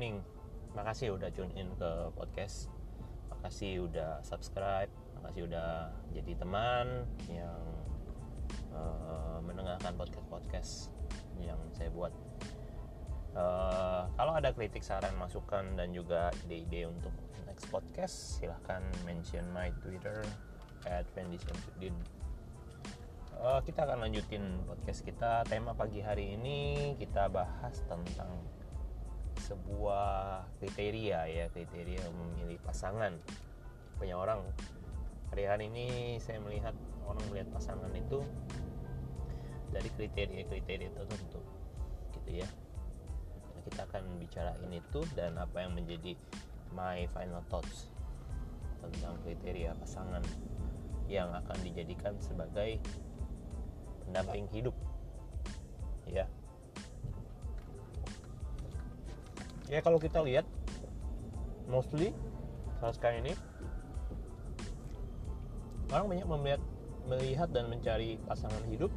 morning. Makasih udah tune in ke podcast. Makasih udah subscribe. Makasih udah jadi teman yang uh, mendengarkan podcast-podcast yang saya buat. Uh, kalau ada kritik, saran, masukan dan juga ide-ide untuk next podcast, silahkan mention my Twitter at uh, kita akan lanjutin podcast kita tema pagi hari ini kita bahas tentang sebuah kriteria ya kriteria memilih pasangan. Banyak orang. Hari-hari ini saya melihat orang melihat pasangan itu dari kriteria-kriteria tertentu gitu ya. Nah, kita akan bicarain itu dan apa yang menjadi my final thoughts tentang kriteria pasangan yang akan dijadikan sebagai pendamping hidup ya kalau kita lihat mostly saat ini orang banyak melihat melihat dan mencari pasangan hidup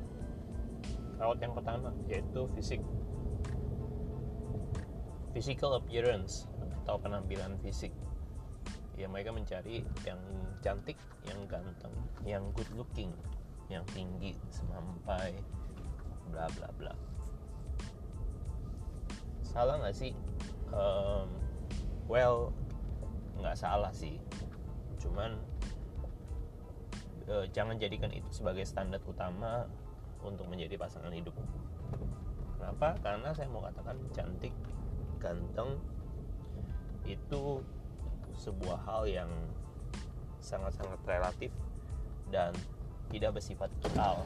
lewat yang pertama yaitu fisik. Physical appearance atau penampilan fisik. Ya mereka mencari yang cantik yang ganteng yang good looking yang tinggi sampai bla bla bla. Salah nggak sih um, well nggak salah sih. Cuman uh, jangan jadikan itu sebagai standar utama untuk menjadi pasangan hidup. Kenapa? Karena saya mau katakan cantik ganteng itu sebuah hal yang sangat-sangat relatif dan tidak bersifat kekal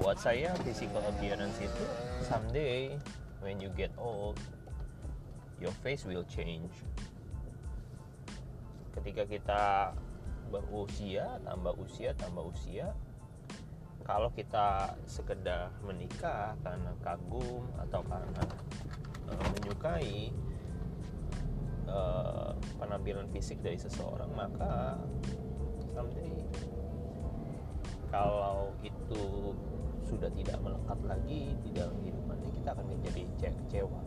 buat saya physical appearance itu someday when you get old your face will change. Ketika kita berusia tambah usia tambah usia kalau kita sekedar menikah karena kagum atau karena uh, menyukai uh, penampilan fisik dari seseorang maka someday kalau itu sudah tidak melekat lagi di dalam kehidupannya kita akan menjadi kecewa.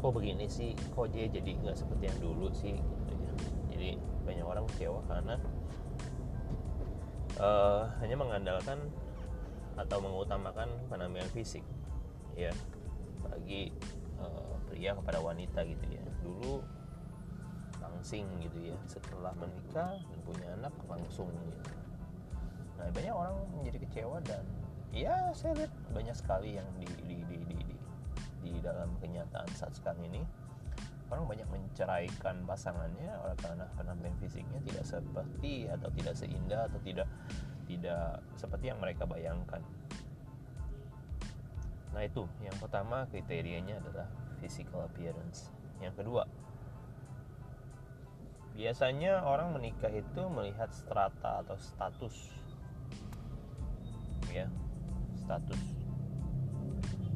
Kok begini sih? Kok dia jadi nggak seperti yang dulu sih? Gitu ya. Jadi banyak orang kecewa karena uh, hanya mengandalkan atau mengutamakan penampilan fisik ya. Bagi uh, pria kepada wanita gitu ya. Dulu langsing gitu ya. Setelah menikah dan punya anak langsung gitu nah banyak orang menjadi kecewa dan ya saya lihat banyak sekali yang di di di di, di, di dalam kenyataan saat sekarang ini. Orang banyak menceraikan pasangannya oleh karena penampilan fisiknya tidak seperti atau tidak seindah atau tidak tidak seperti yang mereka bayangkan. Nah itu. Yang pertama kriterianya adalah physical appearance. Yang kedua biasanya orang menikah itu melihat strata atau status ya status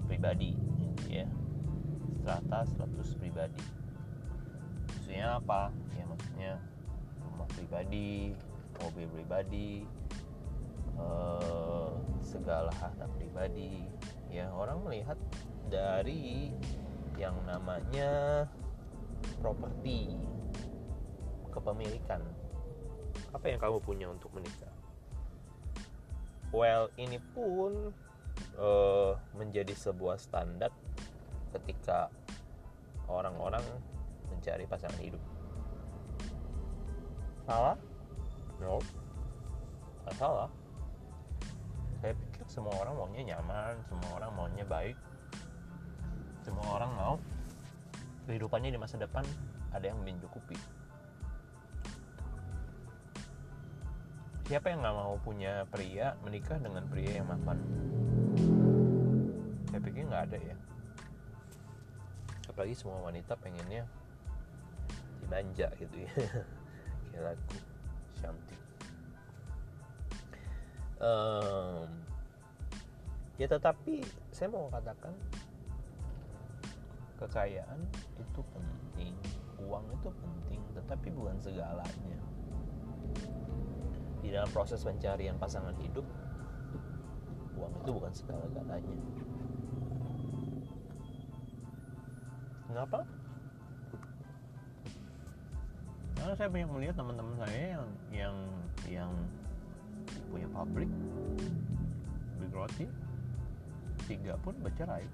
pribadi ya. Strata status pribadi. Maksudnya apa? Ya maksudnya rumah pribadi mobil pribadi eh, segala harta pribadi. Ya orang melihat dari yang namanya properti kepemilikan. Apa yang kamu punya untuk menikah well ini pun uh, menjadi sebuah standar ketika orang-orang mencari pasangan hidup. Salah? No. Nggak salah. Saya pikir semua orang maunya nyaman semua orang maunya baik semua orang mau kehidupannya di masa depan ada yang mencukupi siapa yang nggak mau punya pria menikah dengan pria yang mapan? Saya pikir nggak ada ya. Apalagi semua wanita pengennya dimanja gitu ya. Kayak lagu cantik um, ya tetapi saya mau katakan kekayaan itu penting uang itu penting tetapi bukan segalanya di dalam proses pencarian pasangan hidup uang itu bukan segala-galanya. Kenapa? Karena saya banyak melihat teman-teman saya yang yang yang punya pabrik big roti tiga pun bercerai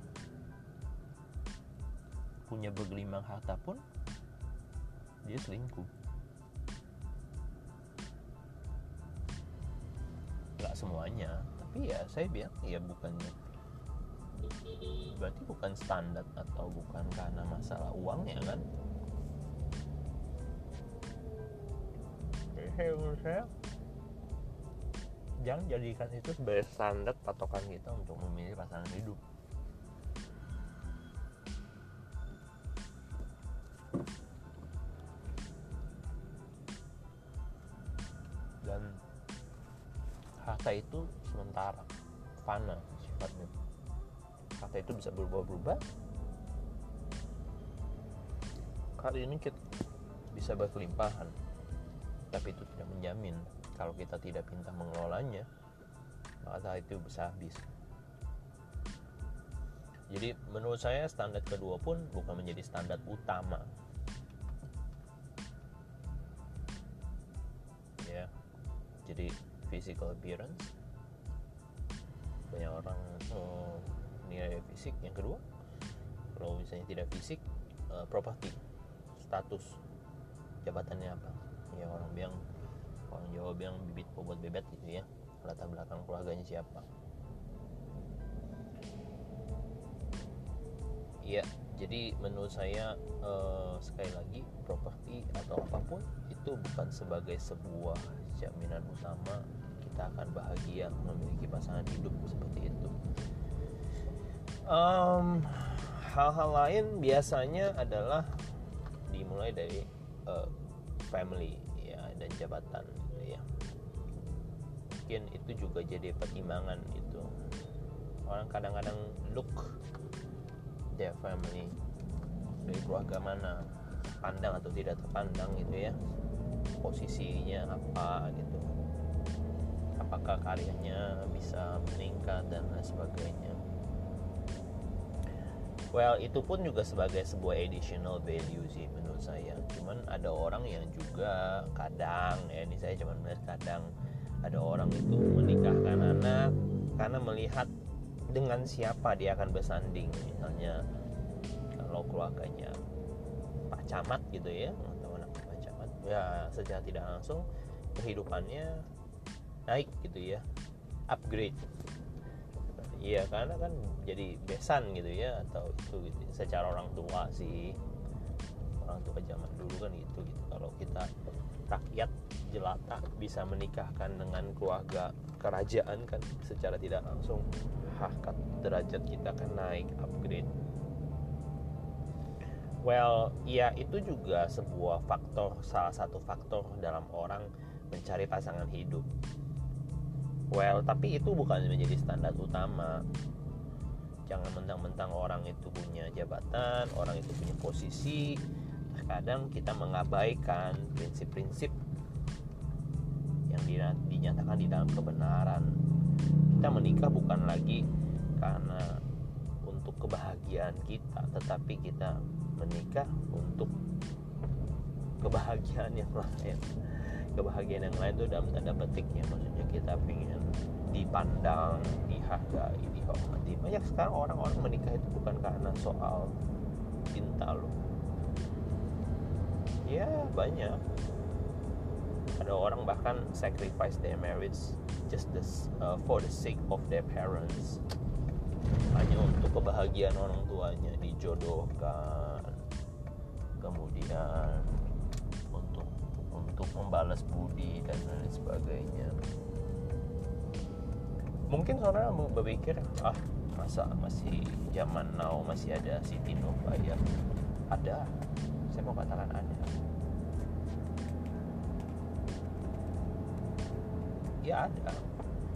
punya bergelimang harta pun dia selingkuh nggak semuanya. Tapi ya saya bilang ya bukannya berarti bukan standar atau bukan karena masalah uangnya kan? Jadi menurut saya jangan jadikan itu sebagai standar patokan kita untuk memilih pasangan hidup fana sifatnya harta itu bisa berubah-ubah kali ini kita bisa berkelimpahan tapi itu tidak menjamin kalau kita tidak pintar mengelolanya maka itu bisa habis. Jadi menurut saya standar kedua pun bukan menjadi standar utama. Ya. Jadi physical appearance banyak orang oh, nilai fisik. Yang kedua kalau misalnya tidak fisik uh, properti status jabatannya apa? Ya orang bilang orang Jawa bilang bibit bobot bebet gitu ya latar belakang keluarganya siapa. Iya, jadi menurut saya uh, sekali lagi properti atau apa pun itu bukan sebagai sebuah jaminan utama kita akan bahagia memiliki pasangan hidup seperti itu. Um, hal-hal lain biasanya adalah dimulai dari uh, family ya dan jabatan gitu ya. Mungkin itu juga jadi pertimbangan itu. Orang kadang-kadang look their family dari keluarga mana pandang atau tidak terpandang gitu ya posisinya apa gitu apakah karyanya bisa meningkat dan lain sebagainya. Well itu pun juga sebagai sebuah additional value sih menurut saya. Cuman ada orang yang juga kadang ya ini saya cuma melihat kadang ada orang itu menikahkan anak karena melihat dengan siapa dia akan bersanding. Misalnya kalau keluarganya Pak Camat gitu ya atau anak Pak Camat ya secara tidak langsung kehidupannya naik gitu ya. Upgrade. Iya karena kan jadi besan gitu ya atau itu gitu secara orang tua sih. Orang tua zaman dulu kan gitu gitu. Kalau kita rakyat jelata bisa menikahkan dengan keluarga kerajaan kan secara tidak langsung harkat derajat kita akan naik upgrade. Well ya itu juga sebuah faktor salah satu faktor dalam orang mencari pasangan hidup well tapi itu bukan menjadi standar utama. Jangan mentang-mentang orang itu punya jabatan orang itu punya posisi. Terkadang kita mengabaikan prinsip-prinsip yang dinyatakan di dalam kebenaran. Kita menikah bukan lagi karena untuk kebahagiaan kita tetapi kita menikah untuk kebahagiaan yang lain kebahagiaan yang lain itu dalam tanda petik ya. Maksudnya kita ingin dipandang dihargai dihormati. Banyak sekarang orang-orang menikah itu bukan karena soal cinta loh. Ya banyak. Ada orang bahkan sacrifice their marriage just this, uh, for the sake of their parents. Hanya untuk kebahagiaan orang tuanya dijodohkan. Kemudian untuk membalas budi dan lain sebagainya. Mungkin saudara berpikir ah masa masih zaman now masih ada Siti Nurbaya ada. Saya mau katakan ada. Ya ada.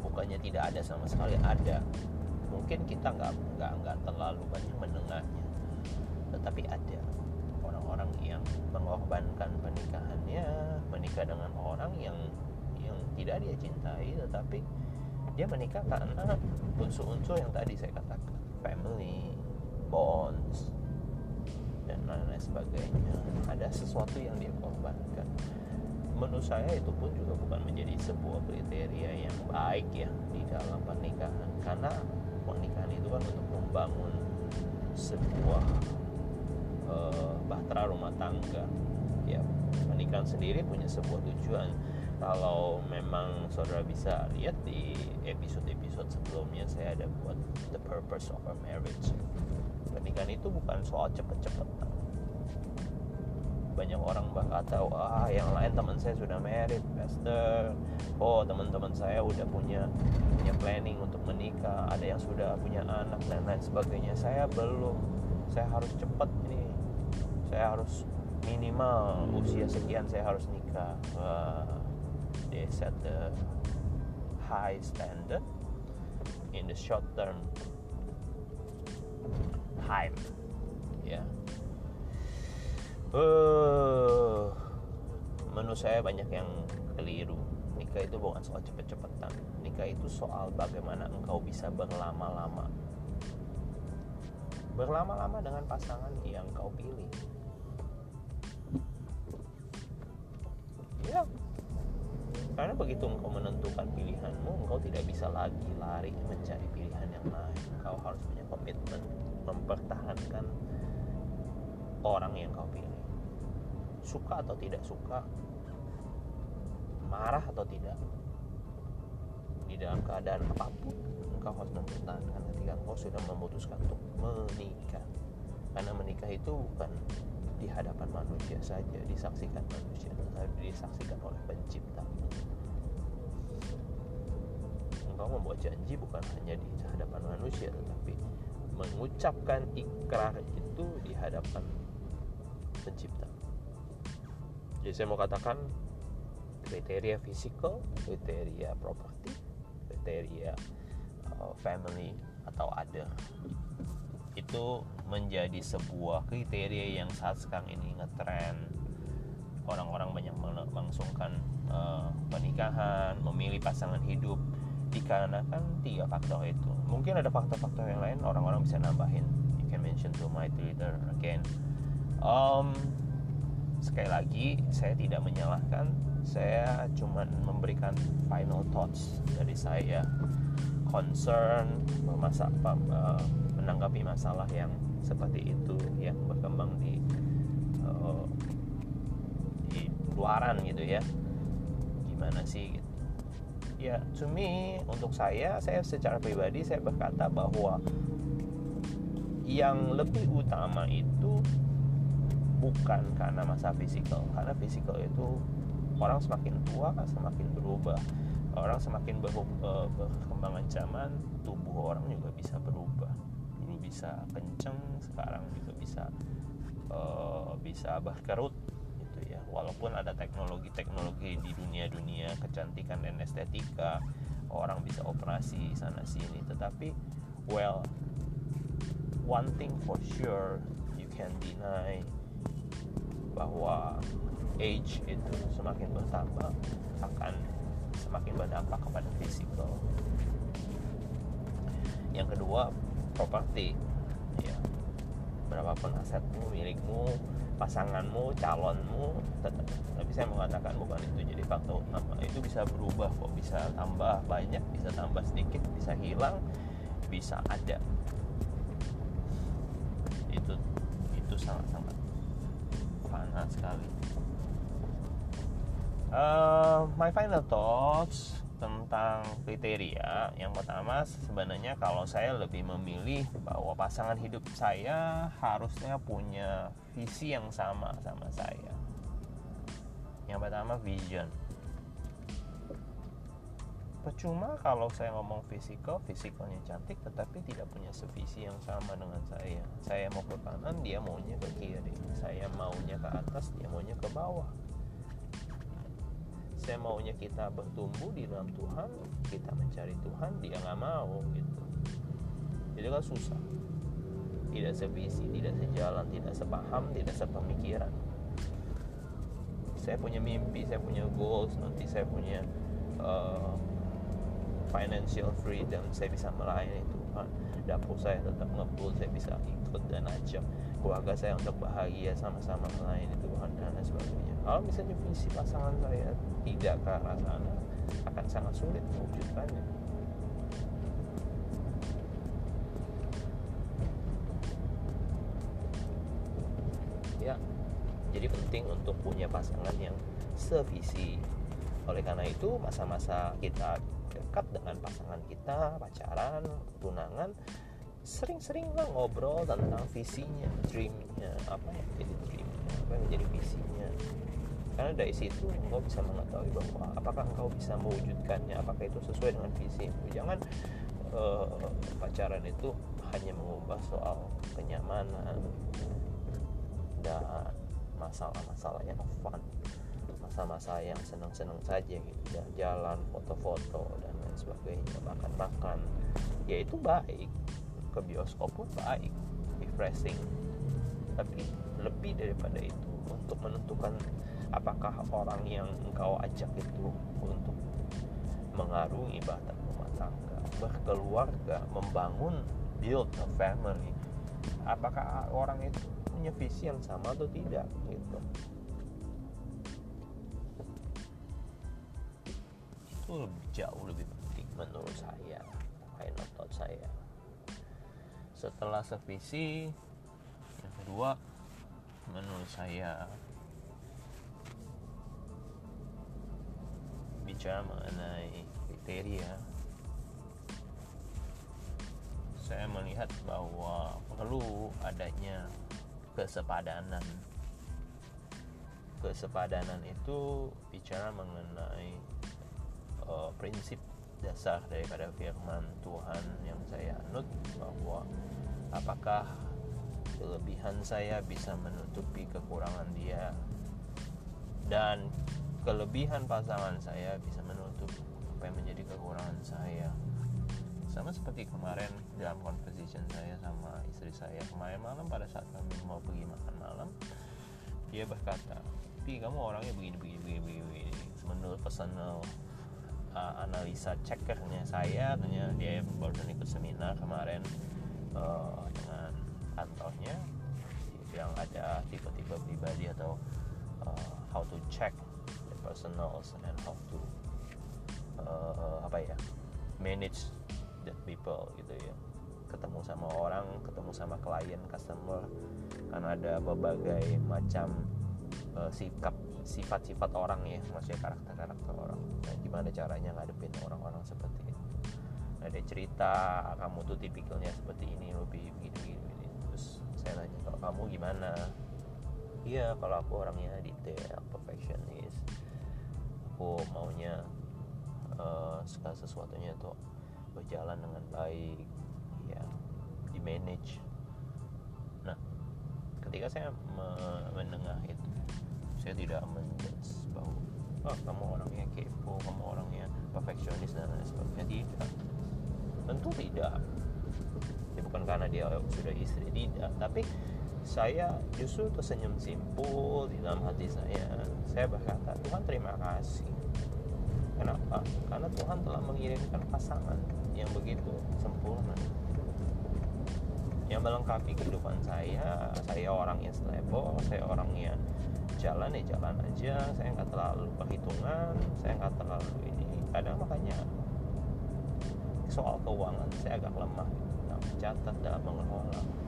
Bukannya tidak ada sama sekali ada. Mungkin kita nggak nggak nggak terlalu banyak mendengarnya tetapi ada orang-orang yang mengorbankan pernikahannya menikah dengan orang yang yang tidak dia cintai tetapi dia menikah karena unsur-unsur yang tadi saya katakan family bonds dan lain sebagainya. Ada sesuatu yang dia korbankan. Menurut saya itu pun juga bukan menjadi sebuah kriteria yang baik ya di dalam pernikahan. Karena pernikahan itu kan untuk membangun sebuah uh, bahtera rumah tangga pernikahan sendiri punya sebuah tujuan. Kalau memang saudara bisa lihat di episode-episode sebelumnya saya ada buat the purpose of a marriage. Pernikahan itu bukan soal cepet-cepetan banyak orang berkata wah yang lain teman saya sudah married pastor. Oh teman-teman saya udah punya punya planning untuk menikah. Ada yang sudah punya anak dan lain sebagainya. Saya belum. Saya harus cepat ini saya harus minimal usia sekian saya harus nikah wah, they set the high standard. In the short term time. Ya. Yeah uh, menurut saya banyak yang keliru. Nikah itu bukan soal cepet-cepetan. Nikah itu soal bagaimana engkau bisa berlama-lama. Berlama-lama dengan pasangan yang kau pilih karena begitu engkau menentukan pilihanmu engkau tidak bisa lagi lari mencari pilihan yang lain. Engkau harus punya komitmen mempertahankan orang yang kau pilih. Suka atau tidak suka marah atau tidak di dalam keadaan apa pun engkau harus mempertahankan ketika engkau sudah memutuskan untuk menikah. Karena menikah itu bukan di hadapan manusia saja disaksikan manusia tetapi disaksikan oleh pencipta. Engkau membuat janji bukan hanya di hadapan manusia tetapi mengucapkan ikrar itu di hadapan pencipta. Jadi saya mau katakan kriteria fisikal kriteria properti kriteria uh, family atau ada itu menjadi sebuah kriteria yang saat sekarang ini ngetren. Orang-orang banyak melangsungkan uh, pernikahan memilih pasangan hidup dikarenakan tiga faktor itu. Mungkin ada faktor-faktor yang lain orang-orang bisa nambahin. You can mention to my Twitter again. Um, sekali lagi saya tidak menyalahkan. Saya cuma memberikan final thoughts dari saya. Concern memasak uh, menanggapi masalah yang seperti itu yang berkembang di uh, di luaran gitu ya. Gimana sih gitu? Ya to untuk saya saya secara pribadi saya berkata bahwa yang lebih utama itu bukan karena masa fisikal. Karena fisikal itu orang semakin tua semakin berubah. Orang semakin uh, berkembangan zaman tubuh orang juga bisa berubah bisa kenceng sekarang juga bisa uh, bisa berkerut gitu ya walaupun ada teknologi-teknologi di dunia-dunia kecantikan dan estetika orang bisa operasi sana sini tetapi well one thing for sure you can deny bahwa age itu semakin bertambah akan semakin berdampak kepada fisikal. Yang kedua, properti. Ya. Berapapun asetmu, milikmu, pasanganmu, calonmu, tetap. Tapi saya mengatakan bukan itu jadi faktor utama. Itu bisa berubah kok, bisa tambah banyak, bisa tambah sedikit, bisa hilang, bisa ada. Itu itu sangat-sangat panas sekali uh, my final thoughts tentang kriteria. Yang pertama sebenarnya kalau saya lebih memilih bahwa pasangan hidup saya harusnya punya visi yang sama sama saya. Yang pertama vision. Percuma kalau saya ngomong fisikal fisikalnya cantik tetapi tidak punya sevisi yang sama dengan saya. Saya mau ke kanan dia maunya ke kiri. Saya maunya ke atas dia maunya ke bawah saya maunya kita bertumbuh di dalam Tuhan kita mencari Tuhan dia nggak mau gitu. Jadi kan susah. Tidak sevisi tidak sejalan tidak sepaham tidak sepemikiran. Saya punya mimpi saya punya goals nanti saya punya uh, financial freedom saya bisa melayani Tuhan. Dapur saya tetap ngebul saya bisa ikut dan ajak keluarga saya untuk bahagia sama-sama melayani Tuhan dan lain sebagainya kalau misalnya visi pasangan saya tidak ke arah sana akan sangat sulit mewujudkannya. Ya jadi penting untuk punya pasangan yang sevisi. Oleh karena itu masa-masa kita dekat dengan pasangan kita pacaran tunangan sering-sering lah ngobrol tentang visinya dreamnya. Apa yang jadi dreamnya apa yang menjadi visinya karena dari situ engkau bisa mengetahui bahwa apakah engkau bisa mewujudkannya apakah itu sesuai dengan visi jangan uh, pacaran itu hanya mengubah soal kenyamanan dan masalah-masalah yang fun masa-masa yang senang-senang saja gitu. Jalan-jalan foto-foto dan lain sebagainya. Makan-makan ya itu baik. Ke bioskop pun baik refreshing. Tapi lebih daripada itu untuk menentukan apakah orang yang engkau ajak itu untuk mengarungi batas rumah tangga berkeluarga membangun build a family? Apakah orang itu punya visi yang sama atau tidak gitu? Itu lebih jauh lebih penting menurut saya kain otot saya. Setelah sevisi yang kedua menurut saya mengenai kriteria. Saya melihat bahwa perlu adanya kesepadanan. Kesepadanan itu bicara mengenai uh, prinsip dasar daripada firman Tuhan yang saya anut bahwa apakah kelebihan saya bisa menutupi kekurangan dia. Dan kelebihan pasangan saya bisa menutup apa yang menjadi kekurangan saya. Sama seperti kemarin dalam conversation saya sama istri saya kemarin malam pada saat kami mau pergi makan malam dia berkata tapi kamu orangnya begini begini begini begini menurut personal uh, analisa checkernya saya ternyata dia baru ikut seminar kemarin uh, dengan kantornya. Yang ada tipe-tipe pribadi atau uh, how to check personals and how to uh, apa ya manage the people gitu ya. Ketemu sama orang ketemu sama klien customer karena ada berbagai macam uh, sikap sifat-sifat orang ya maksudnya karakter-karakter orang. Nah gimana caranya ngadepin orang-orang seperti itu? Nah dia cerita kamu tuh tipikalnya seperti ini lebih begini begini. Terus saya nanya kalau kamu gimana? Iya kalau aku orangnya detail perfectionist aku maunya uh, segala sesuatunya tuh berjalan dengan baik ya di manage. Nah ketika saya mendengar itu saya tidak menjudge bahwa oh, kamu orangnya kepo kamu orangnya perfeksionis dan lain sebagainya. Tidak. Tentu tidak. Ya bukan karena dia sudah istri tidak. Tapi saya justru tersenyum simpul di dalam hati saya. Saya berkata Tuhan terima kasih. Kenapa? Karena Tuhan telah mengirimkan pasangan yang begitu sempurna. Yang melengkapi kehidupan saya. Saya orang yang stable saya orang yang jalan ya jalan aja. Saya nggak terlalu perhitungan saya nggak terlalu ini. Kadang makanya soal keuangan saya agak lemah. Dalam mencatat dalam mengelola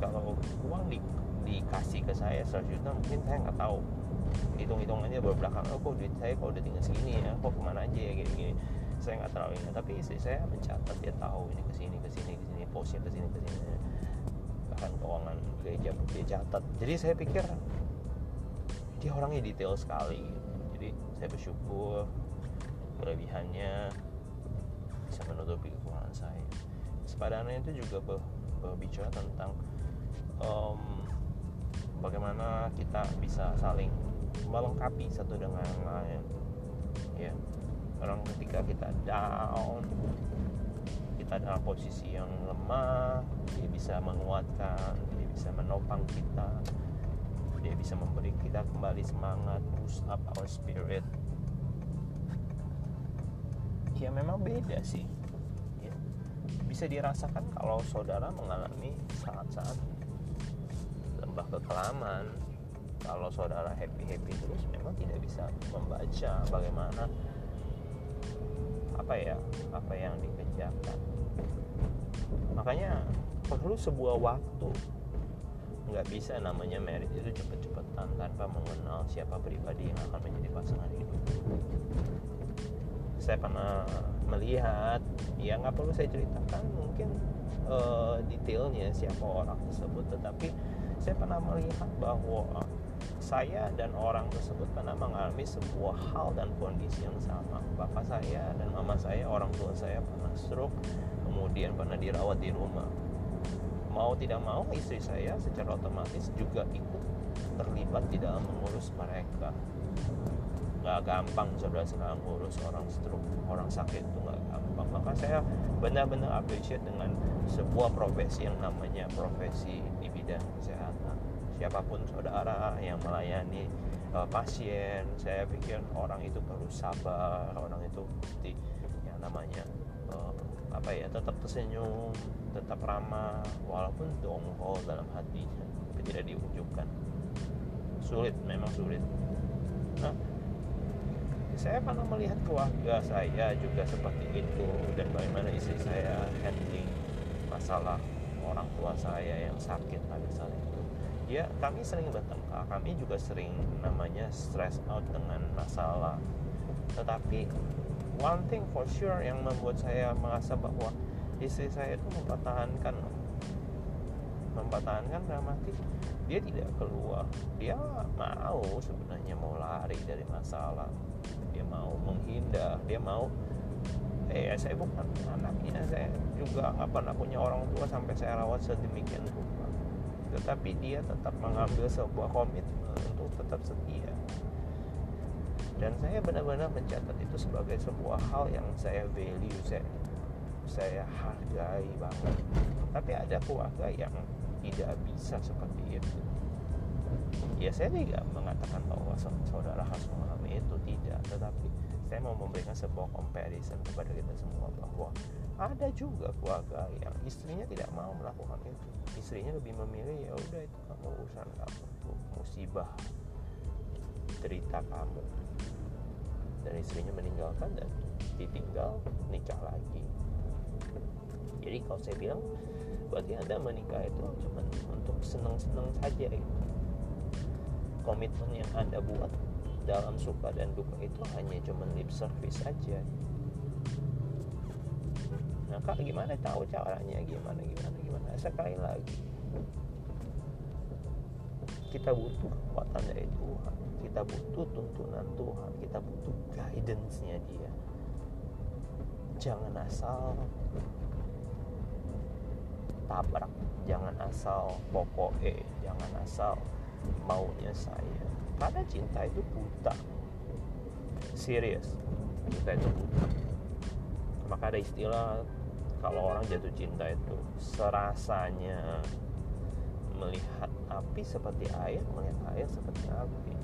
kalau uang di, dikasih ke saya 100 juta mungkin saya nggak tahu. Hitung-hitungannya berbelakang oh kok duit saya kalau udah tinggal segini ya? Kok ke mana aja ya? Gini-gini saya nggak terlalu ingat tapi istri saya mencatat dia tahu ini ke sini ke sini ke sini posnya ke sini ke sini bahkan keuangan gereja dia catat. Jadi saya pikir dia orangnya detail sekali. Jadi saya bersyukur kelebihannya bisa menutupi kekurangan saya. Sepadannya itu juga ber, berbicara tentang um, bagaimana kita bisa saling melengkapi satu dengan lain ya orang ketika kita down kita dalam posisi yang lemah dia bisa menguatkan dia bisa menopang kita dia bisa memberi kita kembali semangat boost up our spirit ya memang beda sih ya. bisa dirasakan kalau saudara mengalami saat-saat khotbah kekelaman kalau saudara happy happy terus memang tidak bisa membaca bagaimana apa ya apa yang dikerjakan. Makanya perlu sebuah waktu. Nggak bisa namanya merit itu cepet-cepetan tanpa mengenal siapa pribadi yang akan menjadi pasangan hidup. Saya pernah melihat ya nggak perlu saya ceritakan mungkin uh, detailnya siapa orang tersebut. Tetapi saya pernah melihat bahwa saya dan orang tersebut pernah mengalami sebuah hal dan kondisi yang sama. Bapak saya dan mama saya orang tua saya pernah stroke kemudian pernah dirawat di rumah. Mau tidak mau istri saya secara otomatis juga ikut terlibat di dalam mengurus mereka. Nggak gampang saudara sekarang ngurus orang stroke. Orang sakit itu nggak gampang. Maka saya benar-benar appreciate dengan sebuah profesi yang namanya profesi di bidang kesehatan siapa pun saudara yang melayani uh, pasien saya pikir orang itu perlu sabar orang itu mesti yang namanya uh, apa ya tetap tersenyum tetap ramah walaupun dongkol dalam hatinya tapi tidak diunjukkan sulit memang sulit. Nah saya pernah melihat keluarga saya juga seperti itu dan bagaimana istri saya handling masalah orang tua saya yang sakit pada saat itu ya kami sering bertengkar kami juga sering namanya stress out dengan masalah. Tetapi one thing for sure yang membuat saya merasa bahwa istri saya itu mempertahankan mempertahankan dalam arti dia tidak keluar. Dia mau sebenarnya mau lari dari masalah. Dia mau menghindar. Dia mau eh saya bukan anaknya. Saya juga nggak pernah punya orang tua sampai saya rawat sedemikian rupa tetapi dia tetap mengambil sebuah komitmen untuk tetap setia. Dan saya benar-benar mencatat itu sebagai sebuah hal yang saya value saya saya hargai banget. Tapi ada keluarga yang tidak bisa seperti itu. Ya saya tidak mengatakan bahwa saudara harus mengalami itu tidak. Tetapi saya mau memberikan sebuah comparison kepada kita semua bahwa ada juga keluarga yang istrinya tidak mau melakukan itu. Istrinya lebih memilih ya udah itu kamu urusan kamu itu musibah cerita kamu. Dan istrinya meninggalkan dan ditinggal nikah lagi. Jadi kalau saya bilang bagi anda menikah itu cuma untuk senang-senang saja itu komitmen yang anda buat dalam suka dan duka itu hanya cuma lip service saja kak gimana tahu caranya gimana gimana gimana. Sekali lagi kita butuh kekuatan dari Tuhan. Kita butuh tuntunan Tuhan. Kita butuh guidance-nya dia. Jangan asal tabrak. Jangan asal pokoknya. Jangan asal maunya saya. Karena cinta itu buta. Serius. Cinta itu buta. Maka ada istilah kalau orang jatuh cinta itu serasanya melihat api seperti air melihat air seperti api.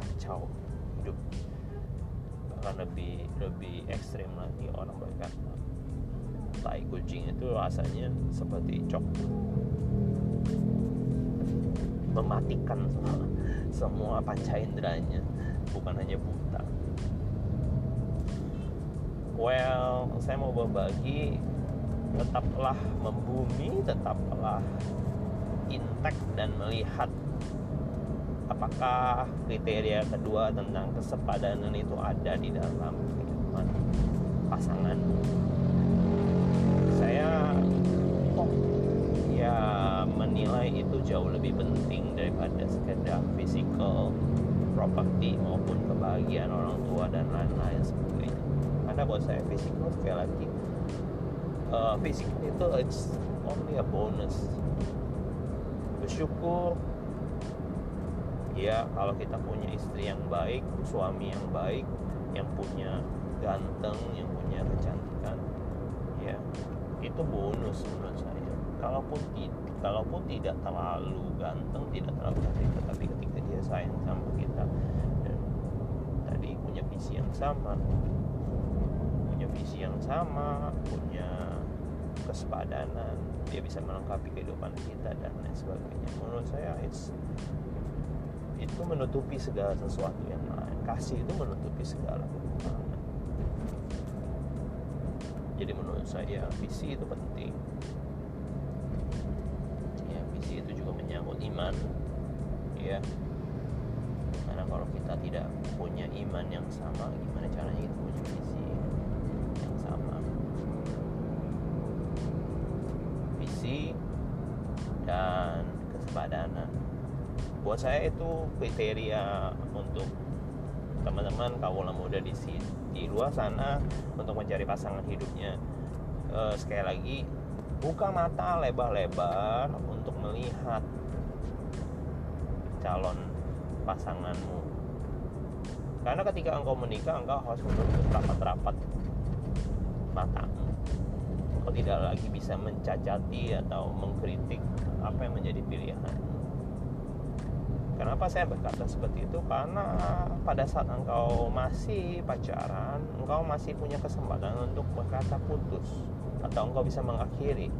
Kacau hidup. Bahkan lebih lebih ekstrim lagi orang berkata. Tai kucing itu rasanya seperti cok. Mematikan semua, semua panca inderanya bukan hanya buta. Well saya mau berbagi tetaplah membumi tetaplah intek dan melihat apakah kriteria kedua tentang kesepadanan itu ada di dalam kehidupan pasanganmu saya oh ya menilai itu jauh lebih penting daripada sekedar physical property maupun kebahagiaan orang tua dan lain-lain sebagainya karena buat saya physical sekali lagi uh, physical itu it's only a bonus. Bersyukur ya kalau kita punya istri yang baik suami yang baik yang punya ganteng yang punya kecantikan ya itu bonus menurut saya. Kalaupun tidak kalaupun tidak terlalu ganteng tidak terlalu cantik tetapi ketika dia sayang sama kita dan tadi punya visi yang sama punya visi yang sama punya kesepadanan dia bisa melengkapi kehidupan kita dan lain sebagainya. Menurut saya it's itu menutupi segala sesuatu yang lain. Kasih itu menutupi segala kekurangan. Jadi menurut saya visi itu penting. Ya visi itu juga menyangkut iman ya. Karena kalau kita tidak punya iman yang sama gimana caranya kita punya visi saya itu kriteria untuk teman-teman kaula muda di di luar sana untuk mencari pasangan hidupnya. E, sekali lagi buka mata lebar-lebar untuk melihat calon pasanganmu. Karena ketika engkau menikah engkau harus menutup rapat-rapat matamu. Engkau tidak lagi bisa mencacati atau mengkritik apa yang menjadi pilihan Kenapa saya berkata seperti itu? Karena pada saat engkau masih pacaran, engkau masih punya kesempatan untuk berkata putus atau engkau bisa mengakhiri.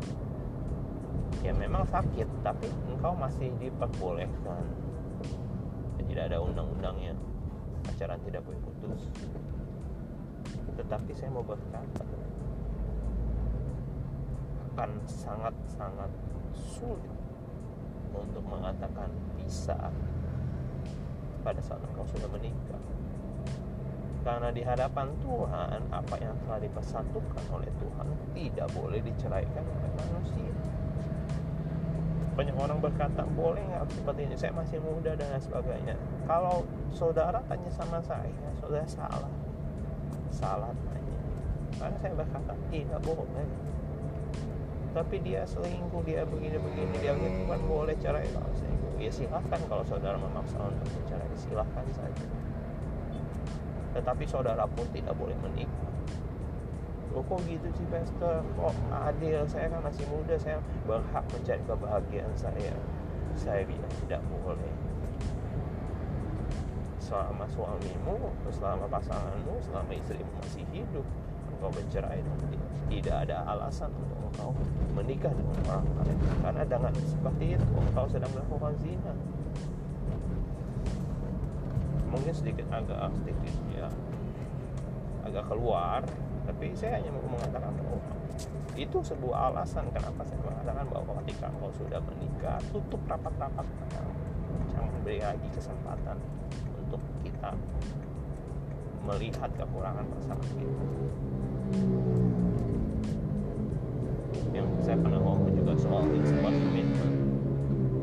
Ya memang sakit, tapi engkau masih diperbolehkan. Tidak ada undang-undangnya. Pacaran tidak boleh putus. Tetapi saya mau berkata akan sangat-sangat sulit untuk mengatakan bisa pada saat engkau sudah menikah. Karena di hadapan Tuhan apa yang telah dipersatukan oleh Tuhan tidak boleh diceraikan oleh manusia. Banyak orang berkata boleh nggak seperti ini? Saya masih muda dan sebagainya. Kalau saudara tanya sama saya saudara salah. Salah tanya. Karena saya berkata tidak boleh tapi dia selingkuh dia begini begini dia gitu kan boleh cerai kalau selingkuh ya silahkan kalau saudara memaksa untuk bercerai silahkan saja. Tetapi saudara pun tidak boleh menikah. Oh, kok gitu sih pastor? Kok adil? Saya kan masih muda saya berhak mencari kebahagiaan saya. Saya bilang tidak boleh. Selama suamimu selama pasanganmu selama istrimu masih hidup engkau bercerai tidak ada alasan untuk engkau menikah dengan orang lain. Karena dengan seperti itu engkau sedang melakukan zina. Mungkin sedikit agak sedikit ya. Agak keluar tapi saya hanya mau mengatakan bahwa itu sebuah alasan kenapa saya mengatakan bahwa ketika engkau sudah menikah tutup rapat-rapat jangan beri lagi kesempatan untuk kita melihat kekurangan pasangan kita yang saya pernah ngomong juga soal sport commitment.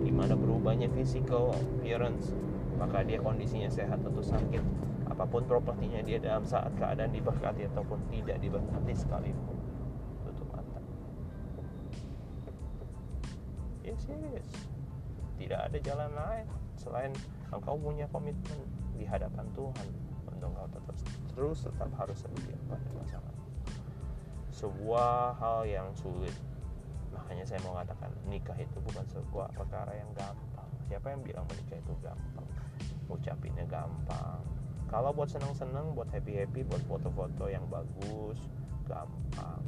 Gimana berubahnya physical appearance? Maka dia kondisinya sehat atau sakit? Apa pun propertinya dia dalam saat keadaan diberkati ataupun tidak diberkati sekalipun. Tutup mata. Yes yes. Tidak ada jalan lain selain engkau punya komitmen di hadapan Tuhan. Untuk engkau tetap terus tetap harus setia pada pasangan. Sebuah hal yang sulit makanya saya mau katakan nikah itu bukan sebuah perkara yang gampang. Siapa yang bilang menikah itu gampang? Ucapinnya gampang. Kalau buat senang-senang buat happy-happy buat foto-foto yang bagus gampang.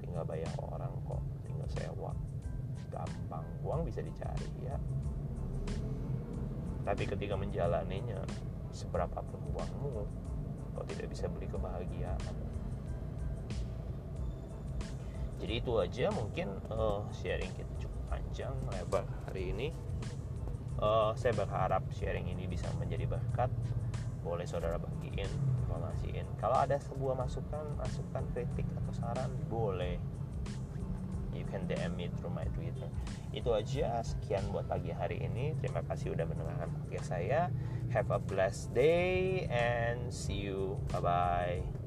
Tinggal bayar orang kok tinggal sewa. Gampang. Uang bisa dicari ya. Tapi ketika menjalaninya seberapa pun uangmu kau tidak bisa beli kebahagiaan jadi itu aja mungkin uh, sharing kita cukup panjang lebar hari ini. Uh, saya berharap sharing ini bisa menjadi berkat. Boleh saudara bagiin informasiin. Kalau ada sebuah masukan masukan kritik atau saran boleh. You can DM me through my Twitter. Itu aja sekian buat pagi hari ini. Terima kasih udah mendengarkan podcast saya. Have a blessed day and see you. Bye bye